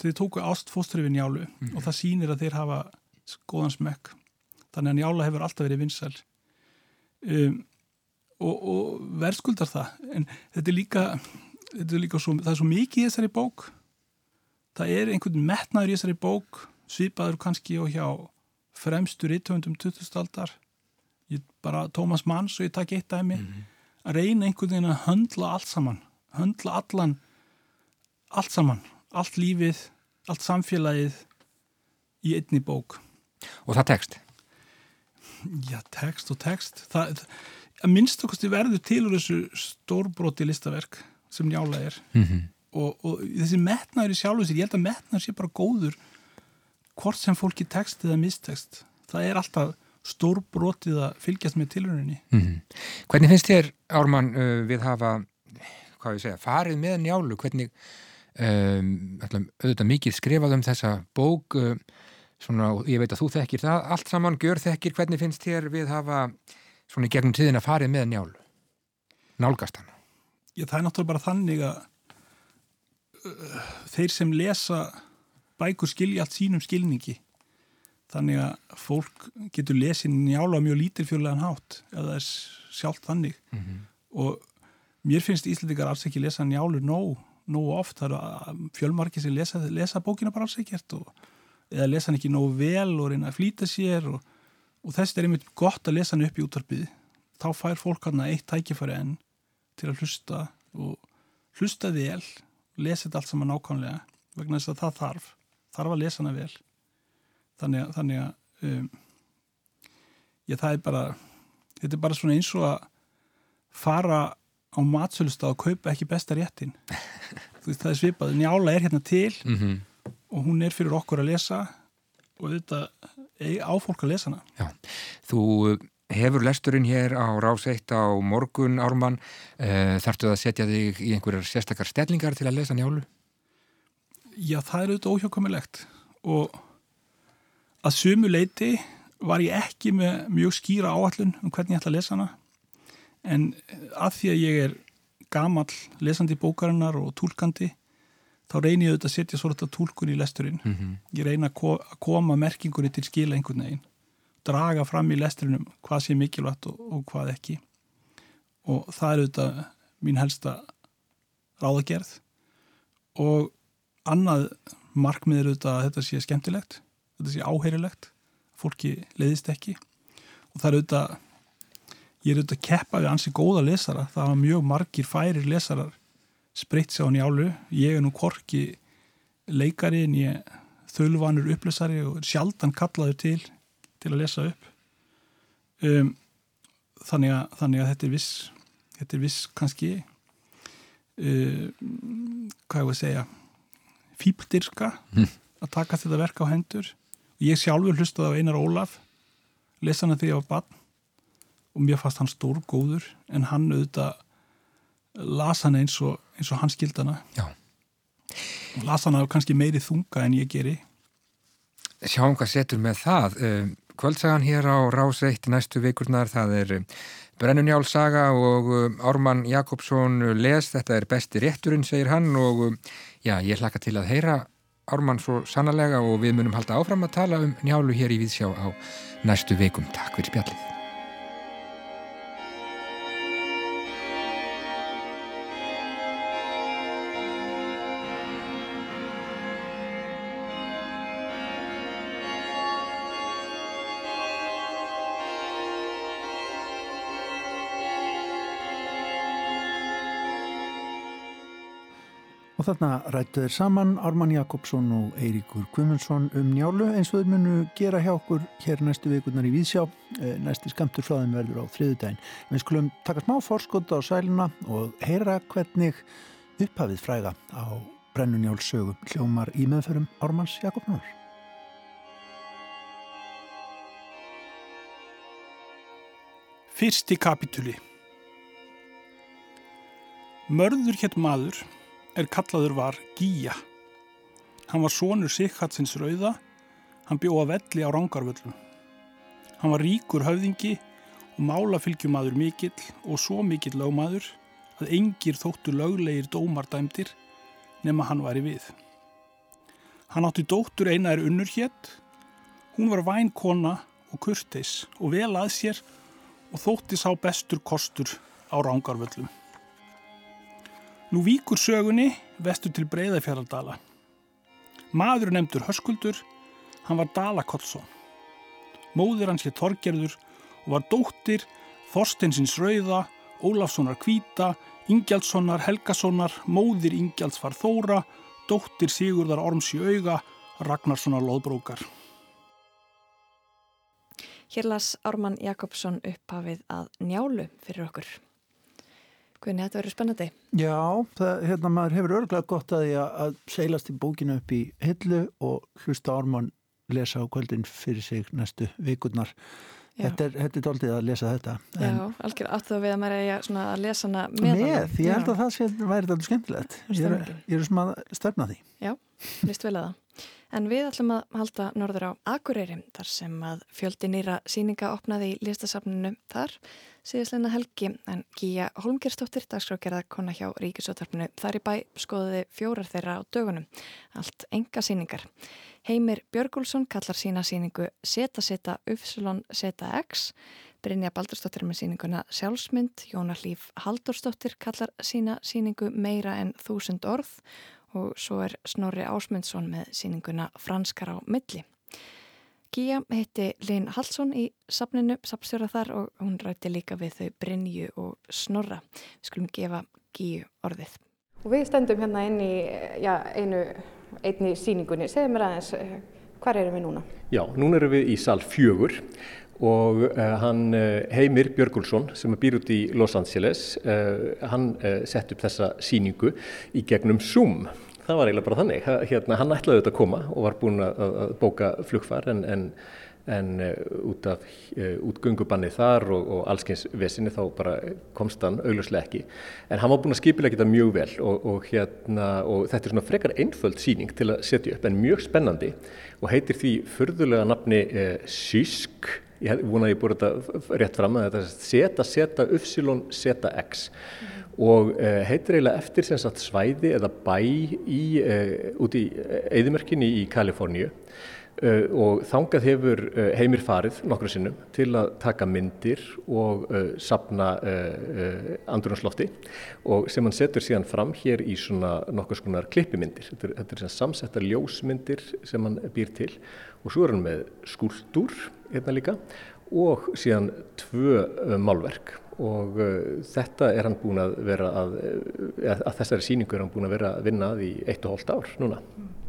þeir tóku ástfóstri við Njálu mm. og það sýnir að þeir hafa góðan smekk þannig að Njála hefur alltaf verið vinsal um, og, og verðskuldar það en þetta er líka, er svo, það er svo mikið í þessari bók það er einhvern metnaður í þessari bók svipaður kannski og hjá fremstur í 2020. aldar ég bara Tómas Manns og ég takk eitt dæmi mm -hmm. að reyna einhvern veginn að höndla allt saman höndla allan allt saman, allt lífið allt samfélagið í einni bók Og það tekst? Já, text og text það, að minnst okkur verður til úr þessu stórbróti listaverk sem njála er. Mm -hmm. og, og þessi metnaður í sjálfu sér, ég held að metnaður sé bara góður hvort sem fólki text eða mistext það er alltaf stórbrótið að fylgjast með tilhöruninni mm -hmm. Hvernig finnst þér, Ármann, uh, við hafa hvað ég segja, farið með njálu? Hvernig um, auðvitað mikið skrifað um þessa bók uh, svona, ég veit að þú þekkir það allt saman, gjör þekkir, hvernig finnst þér við hafa svona í gegnum tíðin að farið með njál nálgast hann Já, það er náttúrulega bara þannig að uh, þeir sem lesa bækur skilja allt sínum skilningi. Þannig að fólk getur lesið njála mjög lítilfjörlegan hátt eða það er sjálft þannig. Mm -hmm. og mér finnst Íslandikar alls ekki lesa njálu nóg, nóg oft. Það eru fjölmarki sem lesa, lesa bókina bara alls ekkert og eða lesa hann ekki nógu vel og reyna að flýta sér og, og þess er einmitt gott að lesa hann upp í útvarpið. Þá fær fólk hann að eitt tækifæri enn til að hlusta og hlusta vel lesa þetta allt saman nákvæmlega vegna þess að það þarf þarf að lesa hann vel. Þannig að, þannig að um, ég það er bara þetta er bara svona eins og að fara á matsölustaf og kaupa ekki besta réttin. [LAUGHS] Þú veist það er svipað, njála er hérna til mm -hmm og hún er fyrir okkur að lesa og þetta áfólk að lesa hana. Já, þú hefur lesturinn hér á ráseitt á morgun ármann, uh, þarftu að setja þig í einhverjar sérstakar stellingar til að lesa njálu? Já, það er auðvitað óhjákvæmilegt og að sumu leiti var ég ekki með mjög skýra áallun um hvernig ég ætla að lesa hana en að því að ég er gamal lesandi bókarinnar og tólkandi þá reynir ég auðvitað að setja svolítið tólkun í lesturinn. Mm -hmm. Ég reyna að koma merkingunni til skila einhvern veginn, draga fram í lesturinnum hvað sé mikilvægt og, og hvað ekki. Og það er auðvitað mín helsta ráðagerð. Og annað markmið er auðvitað að þetta sé skemmtilegt, þetta sé áheirilegt, fólki leiðist ekki. Og það er auðvitað, ég er auðvitað að keppa við ansi góða lesara, það hafa mjög margir færir lesarar spreitt sér á njálu. Ég er nú korki leikari en ég þölvanur upplösari og sjaldan kallaður til til að lesa upp. Um, þannig, að, þannig að þetta er viss þetta er viss kannski um, hvað ég voru að segja fýpdirska mm. að taka þetta verk á hendur. Ég sjálfur hlustaði á Einar Ólaf lesa hana þegar ég var barn og mér fannst hann stór góður en hann auðvitað las hann eins og, eins og hann skildana las hann á kannski meiri þunga en ég geri. Sjáum hvað setur með það. Um, Kvöldsagan hér á Rásreitt næstu vikurnar, það er um, Brennunjálsaga og um, Ármann Jakobsson les, þetta er besti rétturinn segir hann og já, ég hlaka til að heyra Ármann svo sannlega og við munum halda áfram að tala um njálu hér í Víðsjá á næstu vikum. Takk fyrir spjallin Og þarna rættu þeir saman Ármann Jakobsson og Eiríkur Gumundsson um njálu eins og þeir munu gera hjá okkur hér næstu vikurnar í Víðsjá. Eh, næsti skamtur frá þeim verður á þriðudaginn. Við skulum taka smá forskóta á sæluna og heyra hvernig upphafið fræða á brennunjálssögu hljómar í meðförum Ármanns Jakobssonar. Fyrsti kapituli Mörður hétt maður er kallaður var Gíja. Hann var sonur Sikhatsins rauða, hann bjóða velli á rángarvöllum. Hann var ríkur höfðingi og málafylgjumadur mikill og svo mikill lögmaður að engir þóttu löglegir dómardæmdir nema hann væri við. Hann átti dóttur eina er unnur hétt, hún var vænkona og kurteis og vel að sér og þótti sá bestur kostur á rángarvöllum. Nú víkur sögunni vestur til Breiðafjörðardala. Maður nefndur Höskuldur, hann var Dala Kollsson. Móður hans hér Torgerður og var dóttir Þorsteinsins Rauða, Ólafssonar Kvíta, Ingjaldssonar Helgasonar, móðir Ingjalds var Þóra, dóttir Sigurðar Orms í auga, Ragnarssonar Lóðbrókar. Hér las Ármann Jakobsson upphafið að njálu fyrir okkur. Hvernig þetta verður spennandi? Já, það, hérna maður hefur örglega gott að því að seilast í bókinu upp í hillu og hlusta Ármann lesa á kvöldin fyrir sig næstu vikurnar. Þetta er, þetta er doldið að lesa þetta. Já, algjör aftur við að maður er að lesa hana með. Með, ég held að það sé, væri þetta skemmtilegt. Ég er, ég er svona að stefna því. Já, vist vel að það. En við ætlum að halda norður á Akureyri þar sem að fjöldi nýra síninga opnaði í listasafninu þar síðastleina helgi. En Gíja Holmgerstóttir, dagskrákjara kona hjá Ríkisóttarpinu, þar í bæ skoðuði fjórar þeirra á dögunum, allt enga síningar. Heimir Björgúlsson kallar sína síningu Seta Seta Ufsulon Seta X, Brynja Baldurstóttir með síninguna Sjálfsmynd, Jónar Líf Haldurstóttir kallar sína síningu Meira en þúsund orð og svo er Snorri Ásmundsson með síninguna Franskar á milli. Gíja heiti Linn Hallsson í sapninu, sapstjóra þar og hún rætti líka við þau Brynju og Snorra. Við skulum gefa Gíju orðið. Og við stöndum hérna inn í já, einu einni síningunni. Segð mér aðeins, hvað erum við núna? Já, núna erum við í sal fjögur og uh, hann uh, Heimir Björgulsson sem býr út í Los Angeles uh, hann sett upp þessa síningu í gegnum Zoom. Það var eiginlega bara þannig. Hérna, hann ætlaði auðvitað að koma og var búin að, bóka flugfar en, en, en út af útgöngubanni þar og, og allskeins vesinni þá bara komst hann augljóslega ekki. En hann var búin að skipilega geta mjög vel og, og, hérna, og þetta er svona frekar einföld síning til að setja upp en mjög spennandi og heitir því förðulega nafni Sysk ég vona að ég búið þetta rétt fram að þetta seta, seta, uppsilon, seta x. Mm. og uh, heitir eiginlega eftir sem sagt svæði eða bæ í, uh, út í eðimörkinni í Kaliforníu. Uh, og þangað hefur heimir farið nokkru sinnum til að taka myndir og sapna andrunarslofti og sem hann setur síðan fram hér í svona nokkur skonar klippimyndir þetta er, þetta er samsettar ljósmyndir sem hann býr til. Og svo er hann með skúldur hérna líka og síðan tvö uh, málverk og uh, þetta er hann búin að vera að, uh, að þessari síningu er hann búin að vera að vinna að í eitt og hóllt ár núna.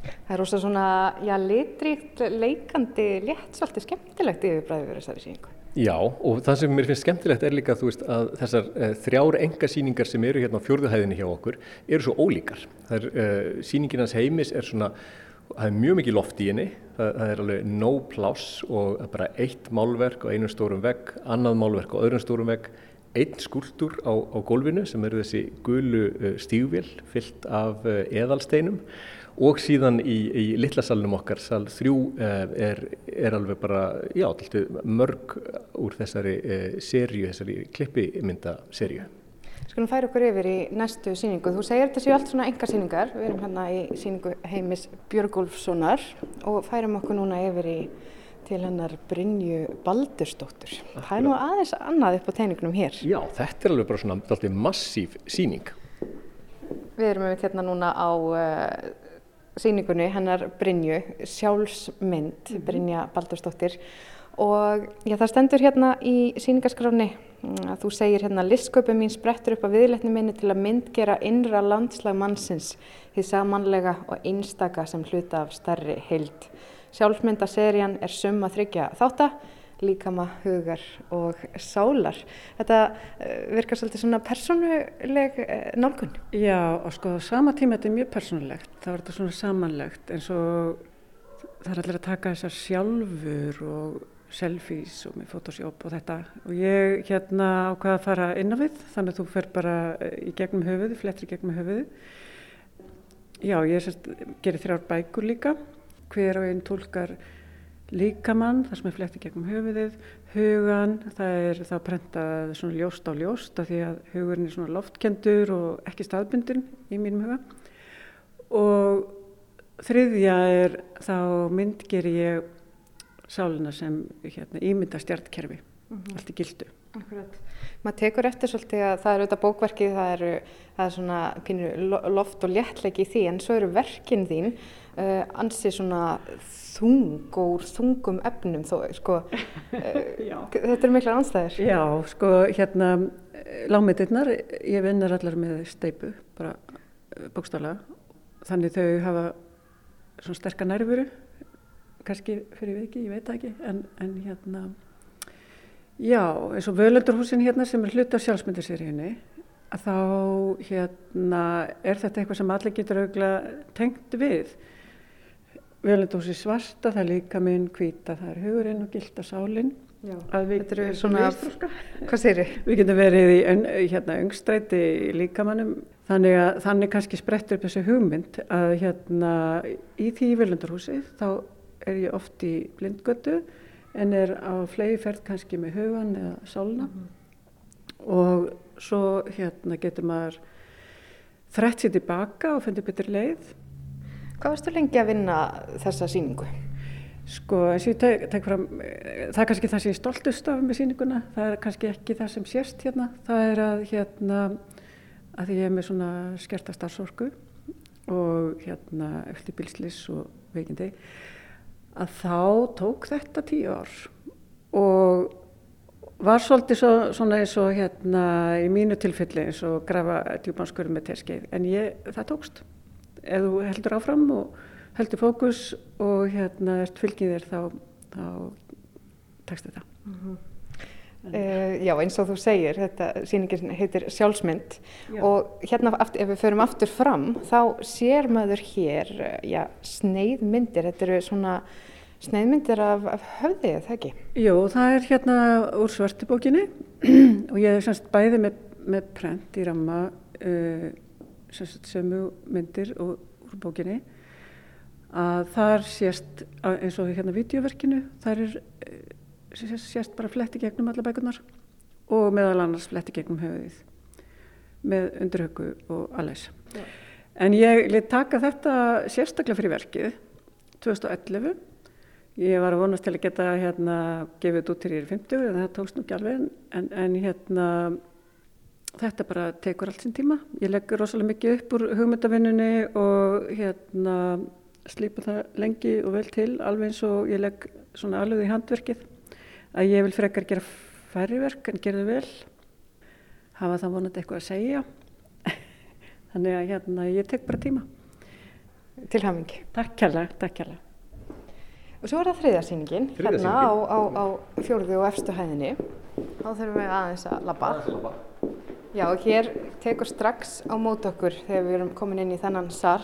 Það er ósað svona, já, litríkt, leikandi, létt, svolítið skemmtilegt yfirbræðið verið þessari síningu. Já, og það sem mér finnst skemmtilegt er líka veist, að þessar uh, þrjár engasýningar sem eru hérna á fjörðuhæðinni hjá okkur eru svo ólíkar. Það er, uh, sýninginans heimis er svona það er mjög mikið loft í henni, það, það er alveg no pláss og bara eitt málverk á einum stórum vegg, annað málverk á öðrum stórum vegg, einn skúldur á, á gólfinu sem eru þessi gulu uh, stígvél fyllt af uh, eðalsteinum og síðan í, í litlasalunum okkar, sal þrjú uh, er, er alveg bara, já, mörg úr þessari serju, þessari klippimyndaserju. Skulum færa okkur yfir í næstu síningu. Þú segir þetta séu allt svona enga síningar. Við erum hérna í síningu heimis Björgúlfssonar og færum okkur núna yfir í til hennar Brynju Baldurstóttur. Það er nú aðeins annað upp á teiningunum hér. Já, þetta er alveg bara svona alltaf massíf síning. Við erum við hérna núna á uh, síningunni hennar Brynju, sjálfsmynd Brynja Baldurstóttir og já, það stendur hérna í síningarskráni Mm, að þú segir hérna listsköpum mín sprettur upp á viðletni minni til að myndgera innra landslag mannsins því samanlega og einstaka sem hluta af starri heild. Sjálfmyndaserjan er summa þryggja þátta, líkama, hugar og sálar. Þetta uh, virkar svolítið svona persónuleg uh, nálgun. Já og sko sama tíma þetta er mjög persónulegt, er þetta svona samanlegt eins og það er allir að taka þessar sjálfur og selfies og með photoshop og þetta. Og ég hérna ákvaða að fara inn á við þannig að þú fer bara eh, í gegnum höfuði, flettri gegnum höfuði já, ég sérst, gerir þrjár bækur líka. Hver og einn tólkar líkamann, það sem er fletti gegnum höfuðið. Hugan, það er þá prentað svona ljóst á ljóst af því að hugurinn er svona loftkendur og ekki staðbundin í mínum huga. Og þriðja er þá myndger ég sáluna sem hérna, ímynda stjartkerfi, mm -hmm. allt í gildu. Akkurat. Maður tekur eftir svolítið að það eru auðvitað bókverkið, það eru það er svona pínur loft og léttleiki í því en svo eru verkin þín uh, ansið svona þung og úr þungum efnum þó, sko, [LAUGHS] uh, þetta eru miklar anstæðir. Já, sko, hérna, lámiðirnar, ég vinnar allar með steipu, bara bókstálega, þannig þau hafa svona sterkar nærfuru kannski fyrir viki, ég veit ekki en, en hérna já, eins og völundurhúsin hérna sem er hluti af sjálfsmyndaseríunni að þá hérna er þetta eitthvað sem allir getur auðvitað tengt við. Völundurhúsi svarta, það er líka minn hvita, það er hugurinn og gilda sálinn Já, þetta eru svona, hvað sér þið? [LAUGHS] Við getum verið í hérna, öngstræti líkamannum, þannig að þannig kannski sprettur upp þessu hugmynd að hérna í því völundurhúsi þá er ég oft í blindgötu en er á flegi ferð kannski með hugan eða sálna mm -hmm. og svo hérna getur maður þrætt sér tilbaka og fundir betur leið. Hvað varstu lengi að vinna þessa síningu? Sko eins og ég tek, tek fram, það er kannski það sem ég stoltust af með síninguna, það er kannski ekki það sem sérst hérna, það er að hérna að ég er með svona skerta starfsorku og hérna eftir bilslis og veikindi að þá tók þetta tíu ár og var svolítið svo, svona eins og hérna í mínu tilfelli eins og grafa djúbanskurinn með terskeið en ég, það tókst. Ef þú heldur áfram og heldur fókus og hérna ert fylgið þér þá, þá tekst þetta. Mm -hmm. Uh, já eins og þú segir, þetta síningin heitir sjálfsmynd já. og hérna aftur, ef við förum aftur fram þá sér maður hér eh, já, sneiðmyndir, þetta eru svona sneiðmyndir af, af höfðið, það ekki? Jú, það er hérna úr svartibókinni [CLEARS THROAT] og ég hef semst bæði með, með prent í ramma uh, semst sömu myndir og úr bókinni að þar sést eins og hérna videoverkinu, þar er sést bara fletti gegnum alla bækunar og meðal annars fletti gegnum höfuðið með undurhauku og. Ja. En ég lit taka þetta sérstaklega fyrir verkið 2011. Ég var að vonast til að geta hérna gefið þetta út til ég er 50 en það tókst nú ekki alveg en, en hérna þetta bara tekur allt sinn tíma. Ég leggur rosalega mikið upp úr hugmyndavinnunni og hérna slýpa það lengi og vel til alveg eins og ég legg svona alveg í handverkið að ég vil frekar gera færri verk en gera þau vel. Hafa það vonandi eitthvað að segja. [LAUGHS] Þannig að hérna ég tek bara tíma. Til hamingi Takk kærlega, takk kærlega. Og svo er það þriðarsýningin hérna á, á, á fjórðu og efstu hæðinni. Þá þurfum við aðeins að labba. Já, og hér tekur strax á mót okkur þegar við erum komin inn í þennan sall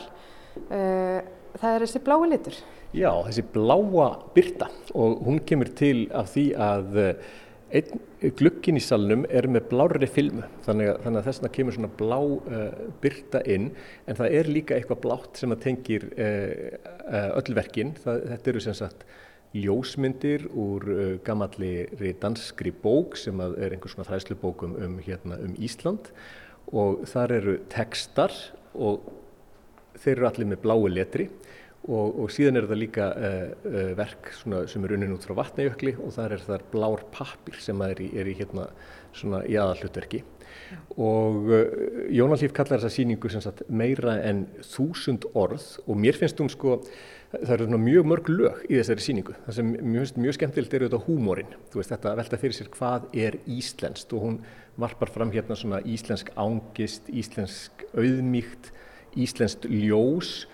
uh, það er þessi blái litur Já, þessi bláa byrta og hún kemur til af því að eh, einn glukkin í salnum er með blárri filmu. Þannig að, þannig að þess vegna kemur svona blá uh, byrta inn. En það er líka eitthvað blátt sem að tengir uh, uh, öll verkin. Það, þetta eru sem sagt ljósmyndir úr gammalli danskri bók sem er einhvers svona fræslubókum um, hérna, um Ísland. Og þar eru tekstar og þeir eru allir með blái letri Og, og síðan er þetta líka uh, uh, verk sem er unnin út frá vatnajökli og þar er það blár pappir sem er í, er í, hérna, í aðallutverki. Ja. Og uh, Jónallíf kallar þessa síningu sagt, meira en þúsund orð og mér finnst hún sko, það eru mjög mörg lög í þessari síningu. Það sem mjög, mjög skemmtilegt er auðvitað húmórin. Þú veist þetta velta fyrir sér hvað er íslenskt og hún varpar fram hérna svona íslensk ángist, íslensk auðmíkt, íslenskt ljós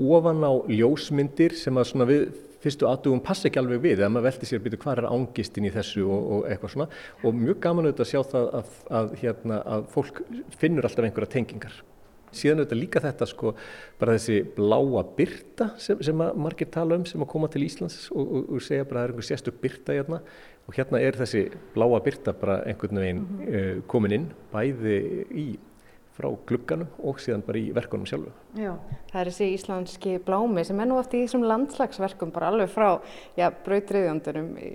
ofan á ljósmyndir sem að svona við fyrstu aðdugum passa ekki alveg við, þegar maður veldi sér byrja hvað er ángistinn í þessu og, og eitthvað svona. Og mjög gaman auðvitað að sjá það að, að, hérna, að fólk finnur alltaf einhverja tengingar. Síðan auðvitað líka þetta sko bara þessi bláa byrta sem, sem að margir tala um sem að koma til Íslands og, og, og segja bara að það er einhver sérstök byrta hérna. Og hérna er þessi bláa byrta bara einhvern veginn uh, komin inn bæði í frá glugganum og síðan bara í verkunum sjálfu. Já, það er þessi íslenski blámi sem er nú oft í þessum landslagsverkum bara alveg frá, já, brautriðjandunum í,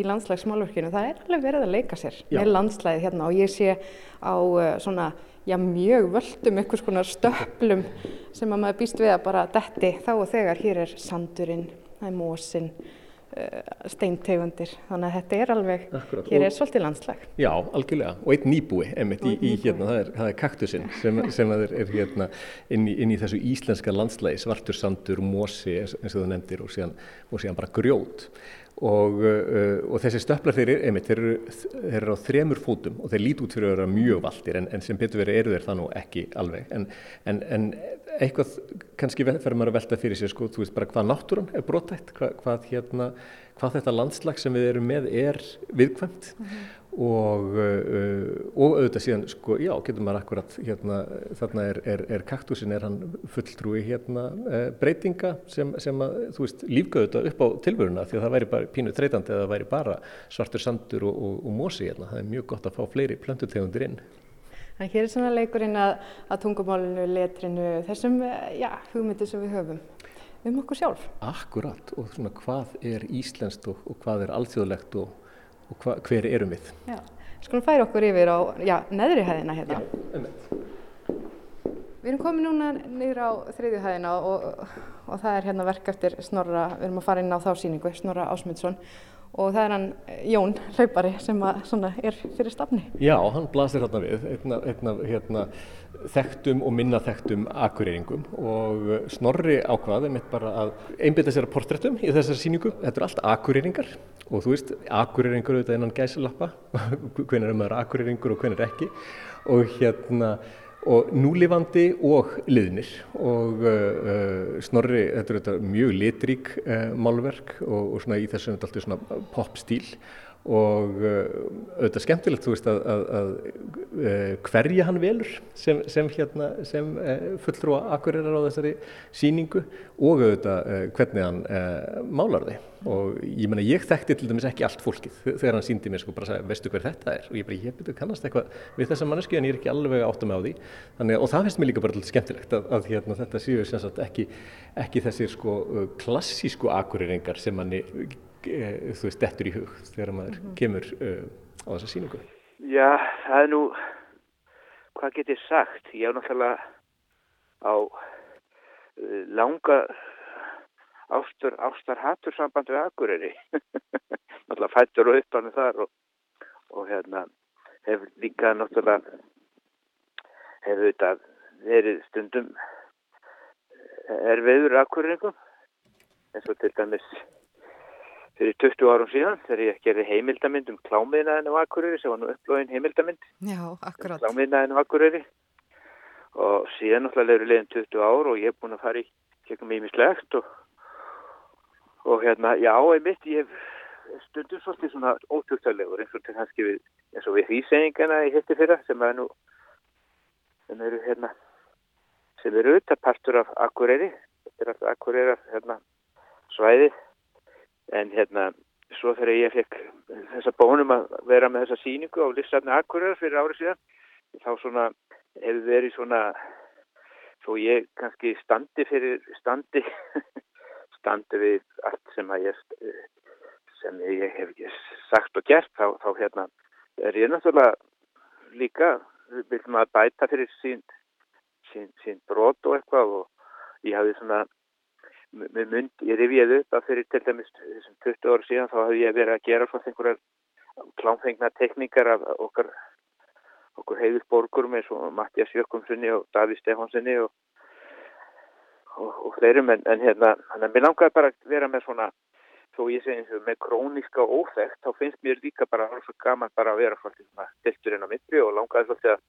í landslagsmálverkinu, það er alveg verið að leika sér já. með landslæði hérna og ég sé á uh, svona, já, mjög völdum einhvers konar stöplum sem að maður býst við að bara detti þá og þegar hér er sandurinn, það er mósinn, Eh, steintegundir. Þannig að þetta er alveg, Akkurat. hér er svolítið landslag. Já, algjörlega, og einn nýbúi einmitt í, í hérna, það er, það er kaktusinn sem, sem er, er hérna inn í, inn í þessu íslenska landslagi, svartur sandur mosi eins og það nefndir og síðan, og síðan bara grjót og, uh, og þessi stöflar þeir, einmitt, þeir, eru, þeir eru á þremur fótum og þeir lít út fyrir að vera mjög valdir en, en sem betur verið eru þeir það nú ekki alveg. En, en, en eitthvað kannski fer maður að velta fyrir sig sko, þú veist bara hvað náttúrun er brotætt hvað, hvað, hérna, hvað þetta landslag sem við erum með er viðkvæmt. Mm -hmm og, uh, og auðvitað síðan sko, já, getur maður akkurat hérna, þarna er, er, er kaktusin er hann fulltrúi hérna uh, breytinga sem, sem að, þú veist, lífgöðu þetta upp á tilvöruna því að það væri bara pínu treytandi eða það væri bara svartur sandur og, og, og mosi hérna, það er mjög gott að fá fleiri plöndutegundir inn. Þannig hér er svona leikurinn að, að tungumálinu, letrinu, þessum, já, hugmyndir sem við höfum um okkur sjálf. Akkurat og svona hvað er íslenskt og, og hvað er alþjóðlegt og og hva, hver erum við. Já. Skulum færa okkur yfir á já, neðri hæðina hérna. Já, umveit. Við erum komið núna niður á þriðju hæðina og, og það er hérna verk eftir Snorra, við erum að fara inn á þá síningu, Snorra Ásmundsson og það er hann Jón Hlaupari sem er fyrir stafni. Já, hann blasir hérna við, einn af, hérna, þekktum og minna þekktum akureyringum og Snorri ákvaði mitt bara að einbita sér að portrættum í þessari síningu. Þetta eru allt akureyringar og þú veist, akureyringur auðvitað innan gæsilappa, [LAUGHS] hvernig er maður akureyringur og hvernig er ekki og hérna og núlifandi og liðnir. Og uh, Snorri, þetta er mjög litrík uh, málverk og, og í þessu er þetta alltaf svona pop stíl og uh, auðvitað skemmtilegt þú veist að, að, að uh, hverja hann velur sem, sem, hérna, sem uh, fulltrúa akkurirar á þessari síningu og auðvitað hvernig hann málar þið og ég menna ég þekkti til dæmis ekki allt fólkið þegar hann síndi mér sko bara segja veistu hver þetta er? Og ég bara ég betur kannast eitthvað við þessa mannesku en ég er ekki alveg áttum á því. Þannig, og það finnst mér líka bara alltaf skemmtilegt að, að hérna, þetta séu ekki, ekki þessir sko klassísku akkuriringar sem Eh, þú veist, dettur í hug þegar maður mm -hmm. kemur uh, á þessa síningu? Já, það er nú, hvað get ég sagt? Ég á náttúrulega á uh, langa ástur, ástar hattur samband við Akureyri. [LAUGHS] náttúrulega fættur og uppanu þar og, og hérna hefur líka náttúrulega hefur þetta verið stundum er veður Akureyringum eins og til dæmis fyrir 20 árum síðan þegar ég gerði heimildamind um klámiðnaðinu Akureyri sem var nú upplóðin heimildamind Já, akkurat. Klámiðnaðinu á Akureyri. Og síðan náttúrulega eru leiðin 20 ár og ég hef búin að fara í gegnum ímislegt og, og hérna, já, einmitt ég hef stundum svolítið svona ótugtalegur eins og til kannski við eins og við hýsengina í hitti fyrra sem er nú sem eru hérna sem eru auðvitað partur af Akureyri þetta er alltaf Akureyri hérna svæðið en hérna svo þegar ég fekk þessa bónum að vera með þessa síningu á listafni Akureyrar fyrir árið síðan þá svona hefur verið svona svo ég kannski standi fyrir standi [LAUGHS] standi við allt sem að ég sem ég hef ekki sagt og gert þá, þá hérna er ég náttúrulega líka vil maður bæta fyrir sín, sín, sín brot og eitthvað og ég hafi svona með mynd, ég rifjaði upp að fyrir til dæmis þessum 20 ára síðan þá hafði ég verið að gera svona einhverjar klámfengna tekníkar af okkar okkur heiður borgurum eins og Mattias Jökkumssoni og Daví Stefánssoni og, og, og fleirum. En, en hérna, hann er mér langaði bara að vera með svona, þó ég segi eins og með króniska óþægt, þá finnst mér líka bara alveg gaman bara að vera svona tilturinn á myndri og langaði svolítið að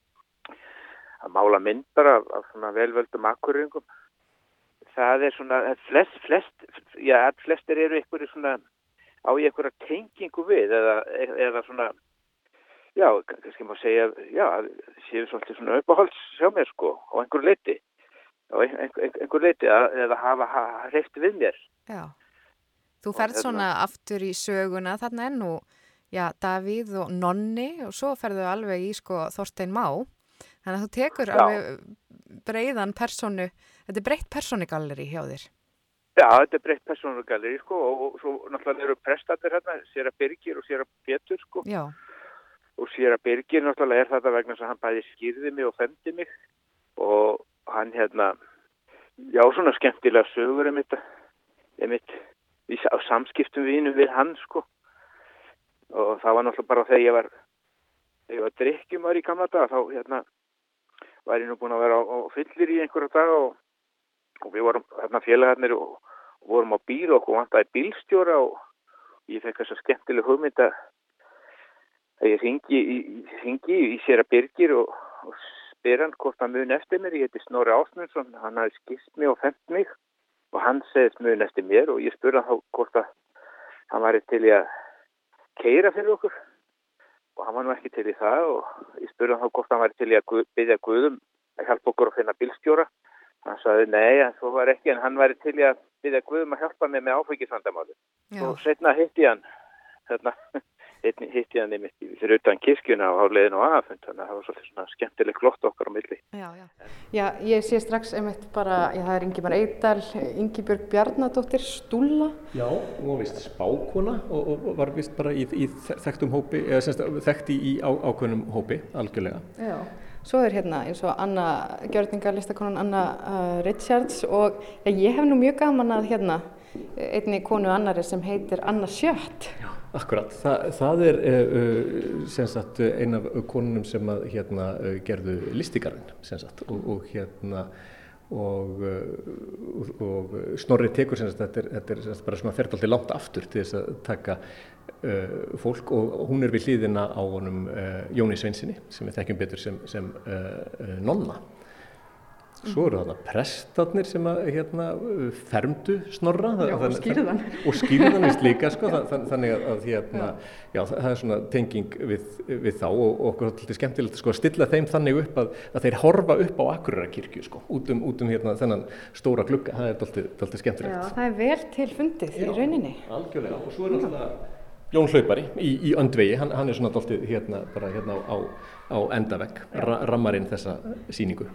að mála mynd bara af svona velvöldum akkurringum það er svona, flest, flest, já, flestir eru ykkur svona, á ykkur að tengingu við eða, eða svona, já, kannski má segja, já, séu svolítið svona uppáhalds sjá mér sko, á einhver leiti, á einhver, einhver leiti að, eða hafa hreift við mér. Já, þú ferð hérna, svona aftur í söguna, þarna ennú, já, Davíð og Nonni og svo ferðu alveg í sko Þorstein Má, þannig að þú tekur já. alveg breiðan personu, þetta er breytt personigalleri hjá þér. Já, þetta er breytt persónugalleri sko og, svo náttúrulega eru prestatir hérna, Sera Birgir og Sera Petur sko Já. og Sera Birgir náttúrulega er þetta vegna sem hann bæði skýrði mig og femdi mig og hann hérna, já svona skemmtilega sögur er mitt, er mitt á samskiptum vínum við hann sko og það var náttúrulega bara þegar ég var, þegar ég var drikkjumar í gamla dag þá hérna var ég nú búin að vera á, á fyllir í einhverja dag og og við vorum hérna félagarnir og, vorum á bíl og vantæði bílstjóra og ég fekk þess að skemmtileg hugmynd að ég ringi í, ringi í sér að byrgir og, og spyr hann hvort hann mun eftir mér, ég heiti Snorri Ásmundsson, hann hafi skist mig og fendt mig og hann segist mun eftir mér og ég spurði hann hvort að hann var til í að keira fyrir okkur. Og hann var nú ekki til í það og ég spurði hann hvort hann var til í að byggja Guðum að hjálpa okkur að finna bílstjóra Hann saði nei, en svo var ekki, en hann væri til í að byrja Guðum að hjálpa mig með áfengisvandamáli. Og setna hitti hann, [LAUGHS] þarna, hitti hann einmitt fyrir utan kirkjuna á háliðin og aðfund, þannig að það var svolítið svona skemmtileg glott okkar á milli. Já, já. Já, ég sé strax einmitt bara, já, það er Ingemar Eidal, Ingibjörg Bjarnadóttir, Stúla. Já, hún var vist spákona og, og var vist bara í, í þekktum hópi, eða semst þekkti í á, ákveðnum hópi, algjörlega. Já. Svo er hérna eins og Anna Gjörninga, listakonan Anna uh, Richards og ég hef nú mjög gaman að hérna einni konu annari sem heitir Anna Sjött. Já, akkurat. Þa, það er uh, uh sagt, ein af konunum sem að, hérna, uh, gerðu listikarinn og, og hérna og, uh, og Snorri tekur þetta er, þetta er bara svona alltaf langt aftur til þess að taka fólk og hún er við hlýðina á honum uh, Jóni Sveinsinni sem við þekkjum betur sem, sem uh, nonna. Svo eru þarna prestarnir sem að, hérna, fermdu snorra. Já, og skýrðan og skýrðan vist líka sko, [LAUGHS] þann, þannig að, að hérna, já, það er svona tenging við, við þá og, og okkur er alltaf skemmtilegt sko, að stilla þeim þannig upp að, að þeir horfa upp á Akureyrakirkju sko, út um, út um hérna, þennan stóra glugga, það er alltaf skemmtilegt. Já, það er vel til fundið í rauninni. Algjörlega. Og svo er alltaf Jón Hlaupari í, í öndvegi, hann, hann er svona doldið hérna, hérna á, á endavegg, ra, rammarinn þessa síningu.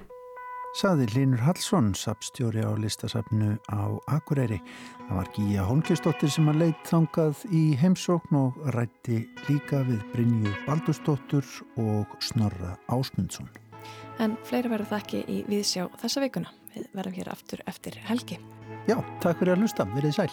Saði Linur Hallsson, sapstjóri á listasafnu á Akureyri. Það var Gíja Holmkistóttir sem að leitt þangað í heimsókn og rætti líka við Brynju Baldurstóttur og Snorra Ásmundsson. En fleiri verður það ekki í viðsjá þessa vikuna. Við verðum hér aftur eftir helgi. Já, takk fyrir að hlusta. Verðið sæl.